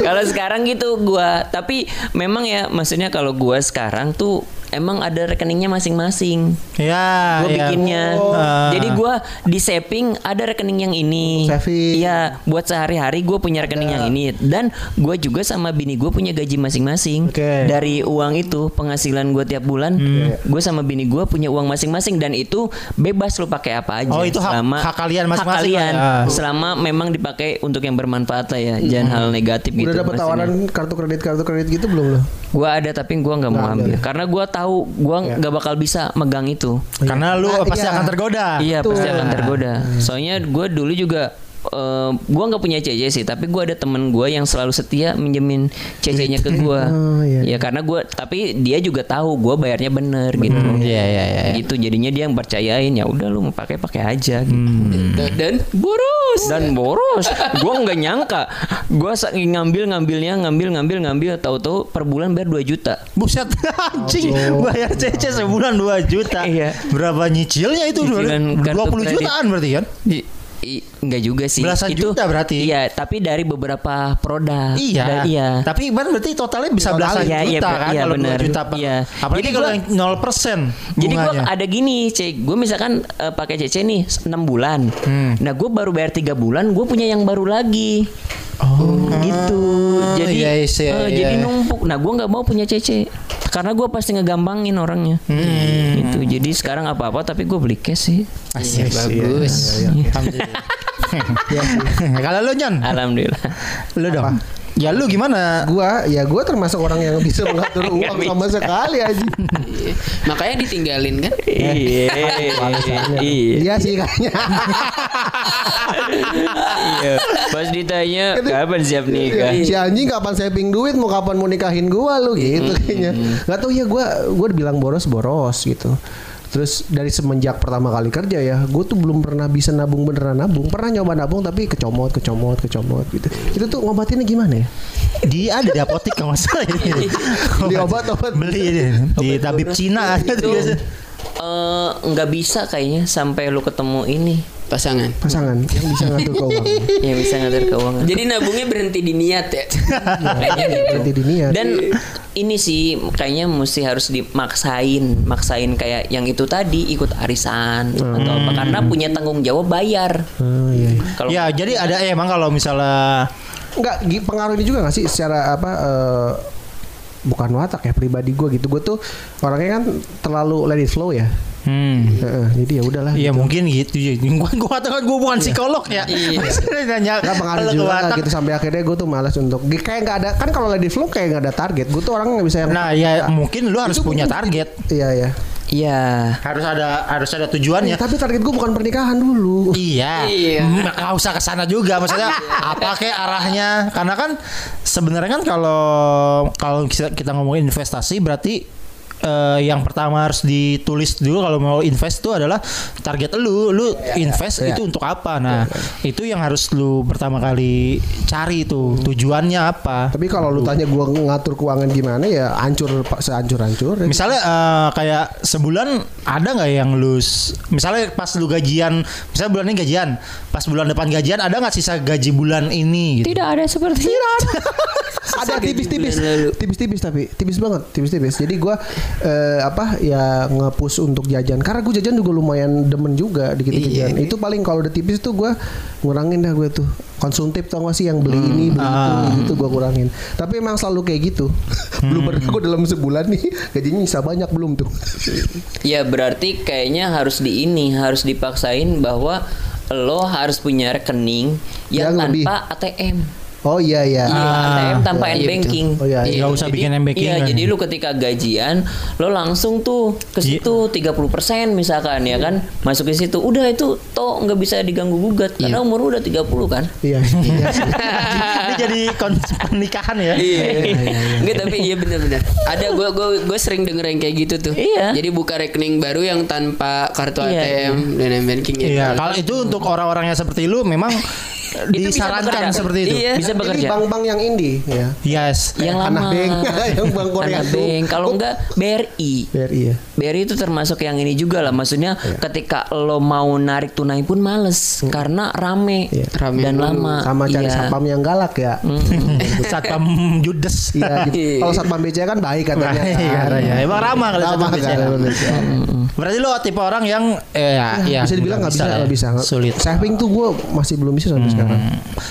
[SPEAKER 4] Kalau sekarang gitu gua, tapi memang ya maksudnya kalau gua sekarang tuh emang ada rekeningnya masing-masing.
[SPEAKER 2] Ya,
[SPEAKER 4] gue
[SPEAKER 2] ya.
[SPEAKER 4] bikinnya.
[SPEAKER 2] Oh.
[SPEAKER 4] Jadi gue di saving ada rekening yang ini.
[SPEAKER 3] Saving.
[SPEAKER 4] Iya, buat sehari-hari gue punya rekening yang ini. Dan gue juga sama bini gue punya gaji masing-masing.
[SPEAKER 3] Oke.
[SPEAKER 4] Dari uang itu penghasilan gue tiap bulan, gue sama bini gue punya uang masing-masing dan itu bebas lo pakai apa aja.
[SPEAKER 2] Oh, itu hak- hak kalian masing-masing
[SPEAKER 4] Hak kalian.
[SPEAKER 2] lah ya.
[SPEAKER 4] Selama memang dipakai untuk yang bermanfaat lah ya, jangan hal negatif gitu.
[SPEAKER 3] udah dapat tawaran kartu kredit kartu kredit gitu belum lo?
[SPEAKER 4] Gue ada tapi gue nggak mau ambil. karena gue tahu gue nggak bakal bisa megang itu.
[SPEAKER 2] Karena lu
[SPEAKER 3] Nah,
[SPEAKER 2] pasti
[SPEAKER 3] iya.
[SPEAKER 2] akan tergoda.
[SPEAKER 4] Iya
[SPEAKER 3] Betul.
[SPEAKER 4] pasti akan tergoda. Soalnya gue dulu juga eh, gue nggak punya CC sih, tapi gue ada temen gue yang selalu setia minjemin CC-nya ke gue.
[SPEAKER 3] Oh, iya.
[SPEAKER 4] Ya karena gue, tapi dia juga tahu gue bayarnya bener gitu.
[SPEAKER 2] Iya, iya, iya.
[SPEAKER 4] Gitu jadinya dia yang percayain ya udah lu mau pakai pakai aja gitu.
[SPEAKER 1] Dan boros.
[SPEAKER 4] Dan boros, gue nggak nyangka, gue ngambil ngambilnya ngambil ngambil ngambil, tahu-tahu per bulan bayar 2 juta.
[SPEAKER 2] Buset anjing bayar CC sebulan 2 juta.
[SPEAKER 4] Iya.
[SPEAKER 2] Berapa nyicilnya itu? 20
[SPEAKER 4] kredit.
[SPEAKER 2] jutaan berarti kan?
[SPEAKER 4] Di- i- enggak juga sih.
[SPEAKER 2] Belasan juta berarti.
[SPEAKER 4] Iya, tapi dari beberapa produk.
[SPEAKER 2] Iya.
[SPEAKER 4] Da- iya.
[SPEAKER 2] Tapi kan berarti totalnya bisa
[SPEAKER 3] Total,
[SPEAKER 2] belasan
[SPEAKER 4] iya, iya,
[SPEAKER 2] juta
[SPEAKER 4] ber-
[SPEAKER 2] kan
[SPEAKER 4] iya,
[SPEAKER 2] kalau
[SPEAKER 4] benar.
[SPEAKER 2] 2 juta.
[SPEAKER 4] Iya.
[SPEAKER 2] Apalagi
[SPEAKER 4] Jadi
[SPEAKER 2] kalau
[SPEAKER 4] gua-
[SPEAKER 2] yang 0%
[SPEAKER 4] Jadi gue
[SPEAKER 2] bunganya.
[SPEAKER 4] ada gini, cek. Gue misalkan eh, pakai CC nih 6 bulan.
[SPEAKER 2] Hmm.
[SPEAKER 4] Nah, gue baru bayar 3 bulan, gue punya yang baru lagi.
[SPEAKER 2] Oh.
[SPEAKER 4] Gitu. Jadi
[SPEAKER 2] iya, iya, iya,
[SPEAKER 4] eh,
[SPEAKER 2] iya.
[SPEAKER 4] jadi numpuk. Nah, gue nggak mau punya CC. Karena gue pasti ngegampangin orangnya.
[SPEAKER 2] Hmm.
[SPEAKER 4] Gitu. Jadi sekarang apa-apa tapi gue beli cash sih.
[SPEAKER 2] Asik,
[SPEAKER 1] bagus.
[SPEAKER 2] iya, iya. Alhamdulillah. Kalau lu Nyon,
[SPEAKER 4] Alhamdulillah.
[SPEAKER 2] lu dong. Ya lu gimana?
[SPEAKER 3] Gua ya gua termasuk orang yang bisa mengatur
[SPEAKER 4] Nggak
[SPEAKER 3] uang sama sekali aja.
[SPEAKER 1] Iya. Makanya ditinggalin kan?
[SPEAKER 4] Iya. Iya.
[SPEAKER 3] Iya sih kayaknya.
[SPEAKER 4] Iya. Pas ditanya kapan siap nikah?
[SPEAKER 3] si anjing kapan saving duit mau kapan mau nikahin gua lu gitu kayaknya. Gak tau ya gua gua bilang boros boros gitu. Terus dari semenjak pertama kali kerja ya, gue tuh belum pernah bisa nabung beneran nabung. Pernah nyoba nabung tapi kecomot, kecomot, kecomot gitu. Itu tuh ngobatinnya gimana ya?
[SPEAKER 2] Di ada di apotek kalau nggak salah ini.
[SPEAKER 3] Beli obat-obat.
[SPEAKER 2] Beli ini di tabib Cina biasa.
[SPEAKER 4] Eh, nggak bisa kayaknya sampai lu ketemu ini
[SPEAKER 1] Pasangan.
[SPEAKER 3] Pasangan yang bisa ngatur keuangan.
[SPEAKER 4] yang bisa ngatur keuangan.
[SPEAKER 1] Jadi nabungnya berhenti di niat ya. Gitu.
[SPEAKER 3] Berarti di niat.
[SPEAKER 4] Dan ini sih kayaknya mesti harus dimaksain, maksain kayak yang itu tadi ikut arisan atau apa karena punya tanggung jawab bayar.
[SPEAKER 3] Oh iya.
[SPEAKER 4] Kalau
[SPEAKER 2] Ya, jadi ada eh, emang kalau misalnya
[SPEAKER 3] Enggak, pengaruh ini juga gak sih secara apa eh, bukan watak ya pribadi gue gitu. Gue tuh orangnya kan terlalu let it flow ya.
[SPEAKER 2] Hmm,
[SPEAKER 3] Heeh, jadi ya udahlah.
[SPEAKER 2] Iya
[SPEAKER 3] gitu.
[SPEAKER 2] mungkin gitu ya. Gua gua katakan gua bukan psikolog ya.
[SPEAKER 1] Iya.
[SPEAKER 2] Nanya
[SPEAKER 3] Gak pengaruh juga lah gitu sampai akhirnya gue tuh malas untuk kayak nggak ada kan kalau it flow kayak nggak ada target. Gue tuh orang nggak bisa yang
[SPEAKER 2] Nah, ya mungkin lu harus
[SPEAKER 3] Itu
[SPEAKER 2] punya
[SPEAKER 3] mungkin-
[SPEAKER 2] target.
[SPEAKER 3] Iya ya.
[SPEAKER 4] Iya.
[SPEAKER 2] Harus ada harus ada tujuannya.
[SPEAKER 3] Tapi target gue bukan pernikahan dulu.
[SPEAKER 2] Iya.
[SPEAKER 1] Iya.
[SPEAKER 2] Mm, Nggak usah ke sana juga maksudnya apa kayak arahnya karena kan sebenarnya kan kalau kalau kita, kita ngomongin investasi berarti eh, yang pertama harus ditulis dulu kalau mau invest itu adalah target lu lu invest
[SPEAKER 3] iya.
[SPEAKER 2] itu untuk apa nah itu yang harus lu pertama kali cari itu tujuannya apa
[SPEAKER 3] Tapi kalau lu tanya gue ngatur keuangan gimana ya hancur pak sehancur-hancur.
[SPEAKER 2] Misalnya eh, kayak sebulan ada nggak yang lu misalnya pas lu gajian, misalnya bulan ini gajian, pas bulan depan gajian ada nggak sisa gaji bulan ini gitu?
[SPEAKER 4] Tidak ada seperti itu.
[SPEAKER 3] ada tipis-tipis
[SPEAKER 1] bulan lalu.
[SPEAKER 3] tipis-tipis tapi tipis banget tipis-tipis jadi gua eh, apa ya nge-push untuk jajan. Karena gue jajan juga lumayan demen juga dikit-dikit
[SPEAKER 1] Iya.
[SPEAKER 3] jajan. itu paling kalau udah tipis tuh gua ngurangin dah gue tuh. Konsumtif tau gak sih yang beli ini beli itu itu gua kurangin. Tapi emang selalu kayak gitu. Belum pernah gue dalam sebulan nih gajinya bisa banyak belum tuh.
[SPEAKER 4] Ya berarti kayaknya harus di ini harus dipaksain bahwa lo harus punya rekening yang
[SPEAKER 3] Yang lebih.
[SPEAKER 4] tanpa ATM.
[SPEAKER 3] Oh iya iya.
[SPEAKER 4] Iya, ATM tanpa
[SPEAKER 1] Iya,
[SPEAKER 4] banking.
[SPEAKER 3] betul. Oh, iya, iya.
[SPEAKER 2] Nggak usah bikin M-banking
[SPEAKER 4] Iya,
[SPEAKER 2] kan.
[SPEAKER 4] jadi lu ketika gajian lo langsung tuh ke
[SPEAKER 2] Iya.
[SPEAKER 4] situ 30% misalkan ya kan. Masuk ke situ. Udah itu toh nggak bisa diganggu gugat karena umur udah 30 kan.
[SPEAKER 3] Iya. iya sih.
[SPEAKER 2] Ini jadi kon- pernikahan ya.
[SPEAKER 1] Iya. Enggak tapi iya benar-benar. Ada gue gue gue sering denger yang kayak gitu tuh.
[SPEAKER 4] Iya.
[SPEAKER 1] Jadi buka rekening baru yang tanpa kartu
[SPEAKER 4] Iya,
[SPEAKER 1] ATM dan banking
[SPEAKER 2] Iya, kalau itu untuk orang-orang yang seperti lu memang
[SPEAKER 4] bisa
[SPEAKER 2] disarankan
[SPEAKER 4] bekerja.
[SPEAKER 2] seperti itu.
[SPEAKER 1] Iya.
[SPEAKER 4] Bisa
[SPEAKER 3] Ini
[SPEAKER 4] bekerja.
[SPEAKER 3] bank-bank yang indie ya.
[SPEAKER 2] Yes.
[SPEAKER 4] Yang lama.
[SPEAKER 3] Anak bank, yang bank Korea
[SPEAKER 4] Anak
[SPEAKER 3] tuh.
[SPEAKER 4] bank. Kalau enggak BRI.
[SPEAKER 3] BRI ya.
[SPEAKER 4] BRI itu termasuk yang ini juga lah. Maksudnya
[SPEAKER 3] Iya.
[SPEAKER 4] ketika lo mau narik tunai pun males karena rame,
[SPEAKER 3] Iya.
[SPEAKER 1] Rame
[SPEAKER 4] dan
[SPEAKER 1] dulu.
[SPEAKER 4] lama.
[SPEAKER 3] Sama cari
[SPEAKER 4] Iya.
[SPEAKER 3] satpam yang galak ya.
[SPEAKER 2] Satpam Judes.
[SPEAKER 3] Iya, gitu. kalau satpam BCA kan baik katanya.
[SPEAKER 2] Baik
[SPEAKER 3] kan.
[SPEAKER 2] katanya. Emang ramah kalau
[SPEAKER 3] Ramah
[SPEAKER 2] satpam BCA.
[SPEAKER 3] BCA.
[SPEAKER 2] Berarti lo tipe orang yang eh ya, ya
[SPEAKER 3] bisa dibilang nggak bisa, nggak
[SPEAKER 2] ya.
[SPEAKER 3] bisa.
[SPEAKER 2] Sulit.
[SPEAKER 3] Saving tuh gue masih belum bisa sampai sekarang.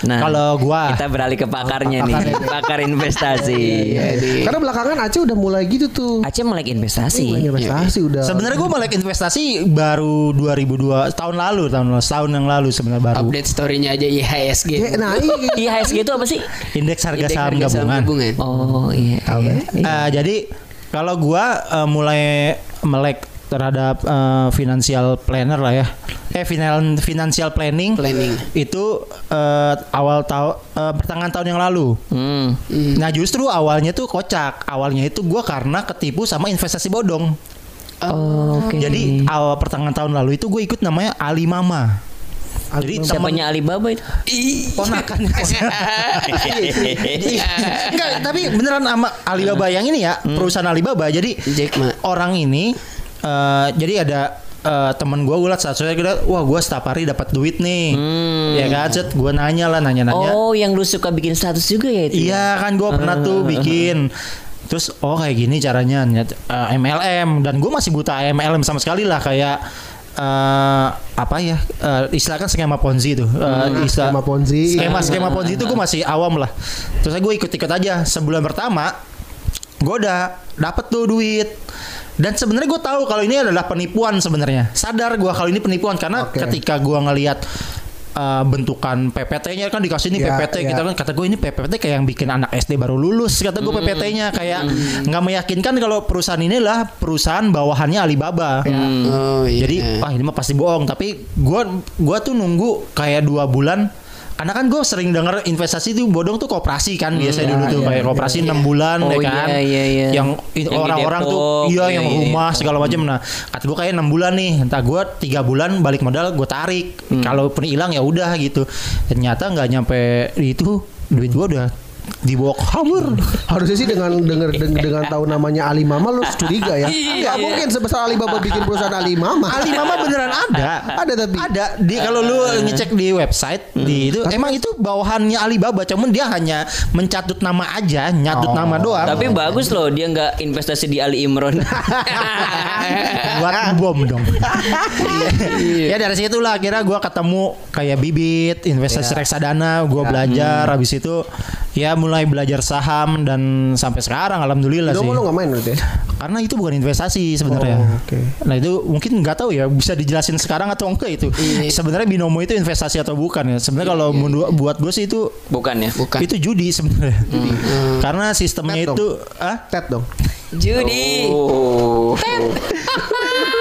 [SPEAKER 4] Nah,
[SPEAKER 2] Kalau gua
[SPEAKER 4] kita beralih ke pakarnya nih, pakar investasi.
[SPEAKER 3] Iya, Karena belakangan Aceh udah mulai gitu tuh.
[SPEAKER 4] Aceh melek investasi.
[SPEAKER 3] Mulai investasi udah.
[SPEAKER 2] Sebenarnya gue melek investasi baru 2002 tahun lalu tahun lalu setahun yang lalu sebenarnya baru
[SPEAKER 1] Update story-nya aja IHSG.
[SPEAKER 3] Ya, nah iya.
[SPEAKER 4] IHSG itu apa sih?
[SPEAKER 2] indeks harga
[SPEAKER 1] Indeks
[SPEAKER 2] saham
[SPEAKER 1] harga saham
[SPEAKER 2] gabungan.
[SPEAKER 1] gabungan.
[SPEAKER 4] Oh iya. iya.
[SPEAKER 2] Eh, jadi kalau gua eh, mulai melek terhadap eh, financial planner lah ya. Eh finan- financial planning,
[SPEAKER 1] Planning.
[SPEAKER 2] itu eh, awal tahun pertengahan tahun yang lalu.
[SPEAKER 4] Hmm.
[SPEAKER 2] Nah justru awalnya tuh kocak. Awalnya itu gua karena ketipu sama investasi bodong.
[SPEAKER 4] Oh, Oke.
[SPEAKER 2] Jadi awal pertengahan tahun lalu itu gue ikut namanya Ali Mama. Jadi
[SPEAKER 4] Siapanya Alibaba itu?
[SPEAKER 2] ponakan Enggak, tapi beneran sama Alibaba yang ini ya, perusahaan Alibaba. Jadi
[SPEAKER 1] Jack Ma.
[SPEAKER 2] orang ini eh, jadi ada eh, temen gue gue liat statusnya kira wah gue setiap hari dapat duit nih. Ya kan set gue nanya lah nanya nanya
[SPEAKER 4] Oh, yang lu suka bikin status juga ya itu?
[SPEAKER 2] iya kan gue pernah tuh bikin. Terus oh kayak gini caranya nyet- eh, MLM dan gue masih buta MLM sama sekali lah kayak eh apa ya eh, istilahnya kan skema Ponzi tuh Eh, istilah-
[SPEAKER 3] skema Ponzi.
[SPEAKER 2] skema skema Ponzi itu gue masih awam lah. Terus gue ikut ikut aja. Sebulan pertama gue udah dapet tuh duit dan sebenarnya gue tahu kalau ini adalah penipuan sebenarnya. Sadar gue kalau ini penipuan karena
[SPEAKER 3] Oke.
[SPEAKER 2] ketika gue ngelihat uh, bentukan PPT-nya kan dikasih ini
[SPEAKER 3] Ya,
[SPEAKER 2] PPT
[SPEAKER 3] ya.
[SPEAKER 2] kita kan. Kata gue ini PPT kayak yang bikin anak SD baru lulus kata gue PPT-nya kayak nggak meyakinkan kalau perusahaan ini lah perusahaan bawahannya Alibaba.
[SPEAKER 1] Oh iya.
[SPEAKER 2] jadi wah ini mah pasti bohong. Tapi gua gua tuh nunggu kayak dua bulan karena kan gue sering denger investasi itu bodong tuh koperasi kan biasanya dulu tuh
[SPEAKER 3] iya,
[SPEAKER 2] kayak koperasi enam bulan
[SPEAKER 4] Oh,
[SPEAKER 2] ya kan?
[SPEAKER 4] iya, iya, iya.
[SPEAKER 2] yang orang-orang tuh iya
[SPEAKER 4] iya,
[SPEAKER 2] yang
[SPEAKER 4] iya,
[SPEAKER 2] rumah segala macam nah kata gue kayak enam bulan nih entah gue tiga bulan balik modal gue tarik.
[SPEAKER 4] Hmm.
[SPEAKER 2] kalaupun hilang ya udah gitu. Ternyata nggak nyampe itu duit gue udah dibawa kabur
[SPEAKER 3] Harusnya sih dengan denger deng- dengan tahu namanya Ali Mama lu curiga ya.
[SPEAKER 1] Iya,
[SPEAKER 3] Enggak
[SPEAKER 1] iya.
[SPEAKER 3] mungkin sebesar Alibaba bikin perusahaan Ali Mama.
[SPEAKER 2] Alibaba beneran ada.
[SPEAKER 3] Ada tapi.
[SPEAKER 2] Ada di kalau lu ngecek di website di itu emang itu bawahannya Alibaba cuman dia hanya mencatut nama aja, nyatut
[SPEAKER 3] Oh.
[SPEAKER 2] nama doang.
[SPEAKER 4] Tapi bagus loh dia nggak investasi di Ali Imron.
[SPEAKER 2] buat bom dong. ya dari situ lah kira gua ketemu kayak bibit investasi reksadana, gua belajar habis itu ya mulai belajar saham dan sampai sekarang alhamdulillah
[SPEAKER 3] Dong
[SPEAKER 2] sih.
[SPEAKER 3] lu nggak main berarti ya?
[SPEAKER 2] Karena itu bukan investasi sebenarnya.
[SPEAKER 3] Oh, oke.
[SPEAKER 2] Nah itu mungkin nggak tahu ya bisa dijelasin sekarang atau enggak itu. Sebenarnya binomo itu investasi atau bukan ya? Sebenarnya kalau menurut buat gue sih itu
[SPEAKER 4] Bukan ya?
[SPEAKER 1] Bukan.
[SPEAKER 2] itu judi sebenarnya. Karena sistemnya
[SPEAKER 3] dong.
[SPEAKER 2] itu ah
[SPEAKER 3] Ted dong.
[SPEAKER 1] Judi.
[SPEAKER 4] Oh.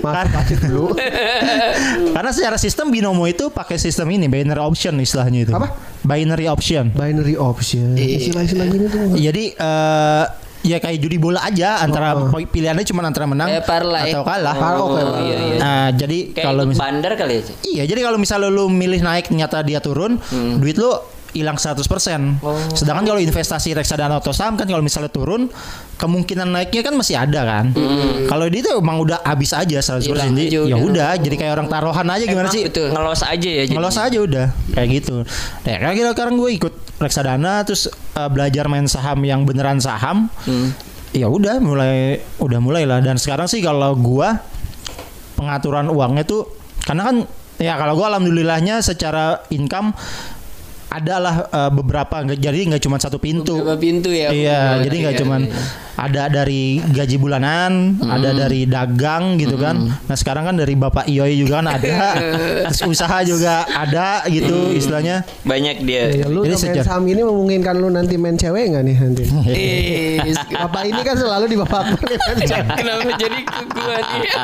[SPEAKER 3] Mas pacit dulu.
[SPEAKER 2] karena secara sistem binomo itu pakai sistem ini binary option istilahnya itu.
[SPEAKER 3] Apa?
[SPEAKER 2] Binary option.
[SPEAKER 3] Binary option. Istilah-istilah gini tuh.
[SPEAKER 2] Jadi eh ya kayak judi bola aja antara
[SPEAKER 3] Oh.
[SPEAKER 2] pilihannya cuma antara menang
[SPEAKER 1] Kayak parlay.
[SPEAKER 2] atau kalah.
[SPEAKER 3] Oh, oke.
[SPEAKER 4] iya, iya.
[SPEAKER 2] Nah, jadi
[SPEAKER 4] Kayak
[SPEAKER 2] kalau
[SPEAKER 4] ikut
[SPEAKER 2] mis-
[SPEAKER 4] bandar kali ya?
[SPEAKER 2] Iya, jadi kalau misalnya lu milih naik ternyata dia turun,
[SPEAKER 4] Hmm.
[SPEAKER 2] duit lu hilang 100%.
[SPEAKER 4] Oh.
[SPEAKER 2] Sedangkan kalau investasi reksadana atau saham kan kalau misalnya turun, kemungkinan naiknya kan masih ada kan. Kalau dia tuh emang udah habis aja 100%.
[SPEAKER 1] Hilang
[SPEAKER 2] Jadi, ya
[SPEAKER 1] udah.
[SPEAKER 2] jadi kayak orang taruhan aja gimana
[SPEAKER 4] Emang
[SPEAKER 2] sih?
[SPEAKER 1] Betul.
[SPEAKER 4] Ngelos aja ya jadi.
[SPEAKER 2] Ngelos aja udah kayak gitu. Nah, kayak kira sekarang gue ikut reksadana terus uh, belajar main saham yang beneran saham.
[SPEAKER 4] Hmm.
[SPEAKER 2] Ya udah mulai udah mulai lah dan sekarang sih kalau gua pengaturan uangnya tuh karena kan ya kalau gua alhamdulillahnya secara income adalah uh, beberapa jadi nggak cuma satu pintu.
[SPEAKER 1] Beberapa pintu ya.
[SPEAKER 2] Iya, jadi nggak
[SPEAKER 1] iya,
[SPEAKER 2] cuman
[SPEAKER 1] iya.
[SPEAKER 2] Ada dari gaji bulanan, ada dari dagang gitu kan. Nah sekarang kan dari bapak Ioi juga kan ada, Terus usaha juga ada gitu istilahnya.
[SPEAKER 4] Banyak dia.
[SPEAKER 3] Ya, lu
[SPEAKER 2] Jadi sejarah.
[SPEAKER 3] saham ini memungkinkan lu nanti main cewek nggak nih nanti? Bapak ini kan selalu di bapak
[SPEAKER 1] kenapa jadi gua nih?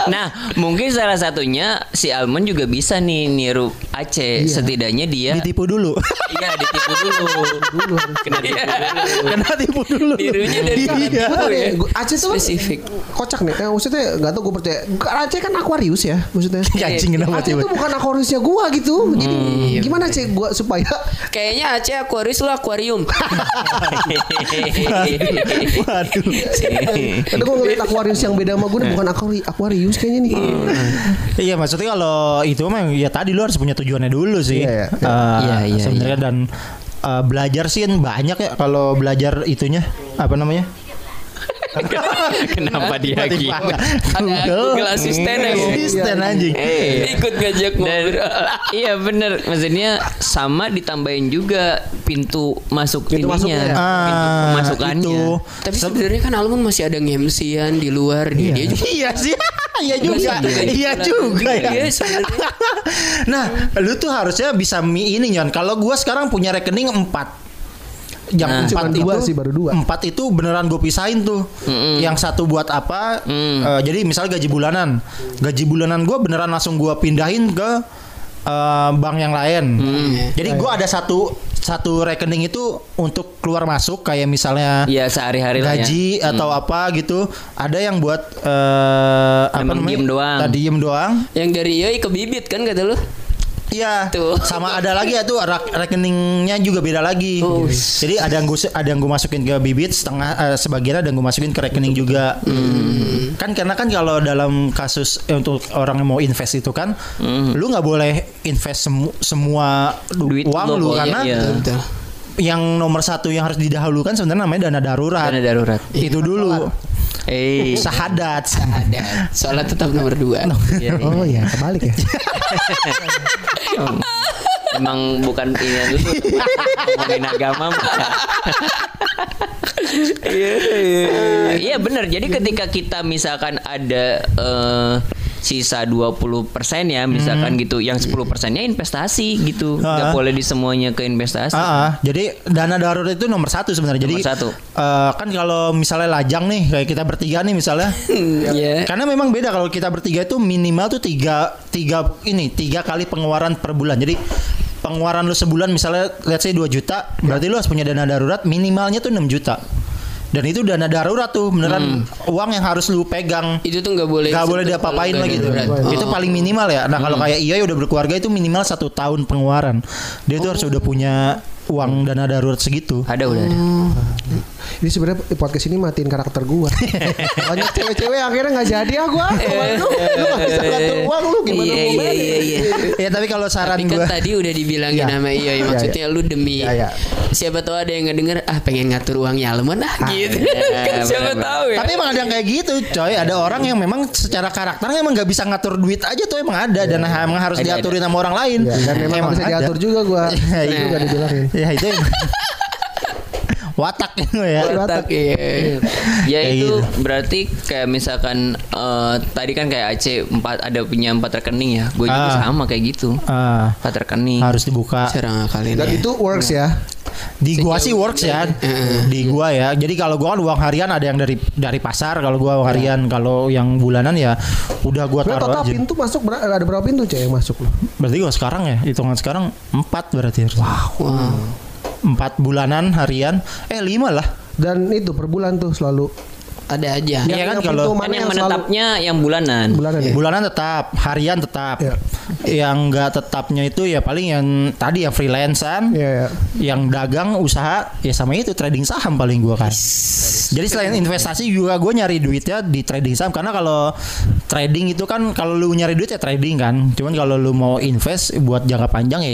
[SPEAKER 4] Nah, mungkin salah satunya si Almond juga bisa nih niru Aceh. Setidaknya dia
[SPEAKER 2] Ditipu dulu.
[SPEAKER 4] iya ditipu dulu.
[SPEAKER 3] Dulu harus.
[SPEAKER 4] Kena ditipu dulu.
[SPEAKER 2] Kena tipu dulu.
[SPEAKER 1] Nirunya dari
[SPEAKER 2] Iya.
[SPEAKER 3] Gua- Aceh tuh
[SPEAKER 1] Spesifik.
[SPEAKER 3] kocak nih. Eh, maksudnya nggak tau gue percaya. Aceh kan Aquarius ya maksudnya.
[SPEAKER 2] Anjing kenapa
[SPEAKER 3] Aceh itu bukan Aquariusnya gua gitu. Jadi gimana Aceh gua supaya
[SPEAKER 1] Kayaknya Aceh Aquarius lu akuarium.
[SPEAKER 2] Waduh.
[SPEAKER 3] Ada gue ngeliat Aquarius yang beda sama gue bukan Aquari- Aquarius kayaknya nih.
[SPEAKER 2] Iya maksudnya kalau itu memang ya tadi lu harus punya tujuannya dulu sih.
[SPEAKER 3] Iya, iya.
[SPEAKER 2] Eh,
[SPEAKER 4] Iya, iya,
[SPEAKER 2] Sebenarnya dan eh, belajar sih kan banyak ya kalau belajar itunya apa namanya?
[SPEAKER 4] Kenapa dia?
[SPEAKER 2] Tiba-tiba
[SPEAKER 1] Ada Google Assistant ya.
[SPEAKER 2] Asisten anjing.
[SPEAKER 4] Eh,
[SPEAKER 1] Ikut ngajak
[SPEAKER 4] Dan
[SPEAKER 1] ngobrol.
[SPEAKER 4] iya bener maksudnya sama ditambahin juga pintu masuk
[SPEAKER 3] Pintu masuknya
[SPEAKER 4] ininya,
[SPEAKER 3] ya?
[SPEAKER 4] pintu
[SPEAKER 2] Ah,
[SPEAKER 4] pemasukannya.
[SPEAKER 2] itu.
[SPEAKER 1] Tapi sebenarnya kan Almond masih ada ngemsian di luar dia, dia juga
[SPEAKER 2] Iya sih. Iya juga. Iya juga ya.
[SPEAKER 1] Iya.
[SPEAKER 2] Nah, lu tuh harusnya bisa mi ini Nyon. Kalau gua sekarang punya rekening 4 yang
[SPEAKER 4] Nah.
[SPEAKER 2] empat
[SPEAKER 3] Cuma dua
[SPEAKER 2] itu
[SPEAKER 3] sih, baru dua.
[SPEAKER 2] empat itu beneran gue pisahin tuh. Yang satu buat apa eh, jadi misal gaji bulanan. Gaji bulanan gue beneran langsung gue pindahin ke eh, bank yang lain. Jadi gue ada satu satu rekening itu untuk keluar masuk kayak misalnya
[SPEAKER 4] Iya sehari-hari lah ya.
[SPEAKER 2] gaji atau apa gitu. Ada yang buat eh, apa namanya?
[SPEAKER 4] diem doang.
[SPEAKER 2] Tadi diem doang.
[SPEAKER 1] Yang dari Yoi ke bibit kan kata lu?
[SPEAKER 2] Iya,
[SPEAKER 1] Tuh.
[SPEAKER 2] sama ada lagi ya tuh rak- rekeningnya juga beda lagi.
[SPEAKER 1] Oh.
[SPEAKER 2] Jadi ada yang gue ada yang gue masukin ke bibit setengah eh, sebagian ada yang gue masukin ke rekening juga.
[SPEAKER 1] Hmm.
[SPEAKER 2] Kan karena kan kalau dalam kasus eh, untuk orang yang mau invest itu kan, lu nggak boleh invest semu- semua du-
[SPEAKER 4] Duit
[SPEAKER 2] uang
[SPEAKER 4] lu,
[SPEAKER 2] lu
[SPEAKER 4] iya,
[SPEAKER 2] karena
[SPEAKER 4] iya.
[SPEAKER 1] Betul.
[SPEAKER 2] yang nomor satu yang harus didahulukan sebenarnya namanya dana darurat.
[SPEAKER 4] Dana darurat.
[SPEAKER 2] Itu dulu.
[SPEAKER 4] Eh,
[SPEAKER 2] Sahadat.
[SPEAKER 1] Ada. Soalnya tetap nomor dua.
[SPEAKER 4] iya, iya.
[SPEAKER 3] Oh ya kebalik ya.
[SPEAKER 4] Emang bukan ini dulu ngomongin agama bukan. Iya benar. Jadi ketika kita misalkan ada eh, sisa 20% ya misalkan gitu yang 10 persennya investasi gitu nggak
[SPEAKER 2] Ah.
[SPEAKER 4] boleh di semuanya ke investasi
[SPEAKER 2] Ah, ah. jadi dana darurat itu nomor satu sebenarnya. Jadi
[SPEAKER 4] Nomor satu.
[SPEAKER 2] eh, kan kalau misalnya lajang nih kayak kita bertiga nih misalnya,
[SPEAKER 1] Iya.
[SPEAKER 2] karena memang beda kalau kita bertiga itu minimal tuh tiga tiga ini tiga kali pengeluaran per bulan. Jadi pengeluaran lu sebulan misalnya let's say 2 juta, berarti lu harus punya dana darurat minimalnya tuh 6 juta. Dan itu dana darurat tuh beneran uang yang harus lu pegang.
[SPEAKER 1] Itu tuh nggak boleh.
[SPEAKER 2] Gak boleh diapa-apain lagi
[SPEAKER 1] nggak
[SPEAKER 2] tuh.
[SPEAKER 1] darurat.
[SPEAKER 2] Itu
[SPEAKER 1] Oh.
[SPEAKER 2] paling minimal ya. Nah kalau kayak iya udah berkeluarga itu minimal satu tahun pengeluaran. Dia tuh harus udah punya uang dana darurat segitu.
[SPEAKER 4] ada udah ada
[SPEAKER 3] Ini sebenarnya podcast ini matiin karakter gua. Banyak cewek-cewek akhirnya nggak jadi ah gua. Lu lu nggak bisa ngatur uang lu gimana
[SPEAKER 1] Iya,
[SPEAKER 3] mau
[SPEAKER 1] iya,
[SPEAKER 3] manage?
[SPEAKER 1] iya, iya.
[SPEAKER 2] ya tapi kalau saran
[SPEAKER 1] Tapi kan
[SPEAKER 2] gue
[SPEAKER 1] tadi udah dibilangin
[SPEAKER 3] Iya.
[SPEAKER 1] sama Iya,
[SPEAKER 3] Iya,
[SPEAKER 1] maksudnya lu demi
[SPEAKER 3] Iya, iya.
[SPEAKER 1] siapa tahu ada yang ngedenger ah pengen ngatur uangnya Almond ah gitu. kan siapa tahu ya.
[SPEAKER 2] Tapi emang ada yang kayak gitu, coy. Ada orang yang memang secara karakternya emang nggak bisa ngatur duit aja tuh emang ada dan emang harus diaturin sama orang lain.
[SPEAKER 3] Dan memang bisa diatur juga gua.
[SPEAKER 2] Iya,
[SPEAKER 3] Itu
[SPEAKER 2] iya.
[SPEAKER 3] juga dibilangin.
[SPEAKER 2] Ya itu. Watak itu ya.
[SPEAKER 1] Otak iya.
[SPEAKER 4] ya
[SPEAKER 2] Kayak
[SPEAKER 4] itu
[SPEAKER 2] gitu.
[SPEAKER 4] berarti kayak misalkan eh, tadi kan kayak Aceh empat ada punya empat rekening ya gue juga
[SPEAKER 2] Ah.
[SPEAKER 4] sama kayak gitu
[SPEAKER 2] Ah,
[SPEAKER 4] empat rekening
[SPEAKER 2] harus dibuka.
[SPEAKER 1] Cara ngakalin.
[SPEAKER 3] Dan
[SPEAKER 1] ya.
[SPEAKER 3] itu works ya.
[SPEAKER 2] Di gua sih works ya. Di gua ya. Jadi kalau gua kan uang harian ada yang dari dari pasar, kalau gua uang harian, kalau yang bulanan ya udah gua taruh
[SPEAKER 3] total
[SPEAKER 2] aja.
[SPEAKER 3] pintu masuk ber- ada berapa pintu cewek yang masuk lu?
[SPEAKER 2] Berarti gua sekarang ya, hitungan sekarang empat berarti harus.
[SPEAKER 1] Wow.
[SPEAKER 2] Empat bulanan harian, eh lima lah.
[SPEAKER 3] Dan itu per bulan tuh selalu
[SPEAKER 1] Ada aja.
[SPEAKER 2] Iya kan
[SPEAKER 3] yang
[SPEAKER 2] kalau-
[SPEAKER 4] kan
[SPEAKER 3] mana
[SPEAKER 4] yang
[SPEAKER 3] yang selalu
[SPEAKER 4] menetapnya yang bulanan
[SPEAKER 3] bulanan ya?
[SPEAKER 2] Bulanan tetap, harian tetap.
[SPEAKER 3] Iya.
[SPEAKER 2] Yang enggak tetapnya itu ya paling yang tadi yang freelancean,
[SPEAKER 3] Iya, iya.
[SPEAKER 2] yang dagang usaha ya sama itu trading saham paling gua kan. Jadi selain investasi juga gue nyari duitnya di trading saham karena kalau trading itu kan kalau lu nyari duit ya trading kan. Cuman kalau lu mau invest buat jangka panjang ya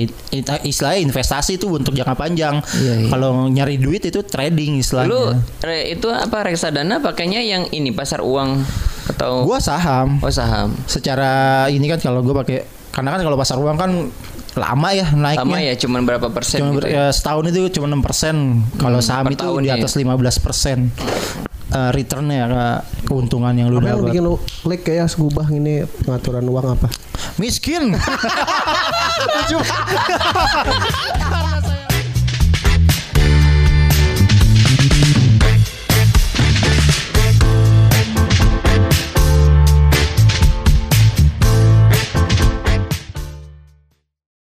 [SPEAKER 2] istilahnya investasi itu untuk jangka panjang.
[SPEAKER 1] Iya, iya.
[SPEAKER 2] Kalau nyari duit itu trading
[SPEAKER 4] lu
[SPEAKER 2] istilahnya.
[SPEAKER 4] re- itu apa reksadana pakainya yang ini pasar uang atau
[SPEAKER 2] Gua saham.
[SPEAKER 4] oh saham
[SPEAKER 2] secara ini kan kalau gue pakai karena kan kalau pasar uang kan lama ya naiknya.
[SPEAKER 4] Lama ya cuman berapa persen
[SPEAKER 2] Cuma
[SPEAKER 4] gitu ya?
[SPEAKER 2] ya, setahun itu cuma 6 Kalau
[SPEAKER 4] Hmm,
[SPEAKER 2] saham itu
[SPEAKER 4] tahun
[SPEAKER 2] di
[SPEAKER 4] ya.
[SPEAKER 2] atas 15 persen. returnnya ke- keuntungan yang lu
[SPEAKER 3] Apa yang
[SPEAKER 2] dapat.
[SPEAKER 3] bikin lu klik kayak segubah ini pengaturan uang apa?
[SPEAKER 2] Miskin.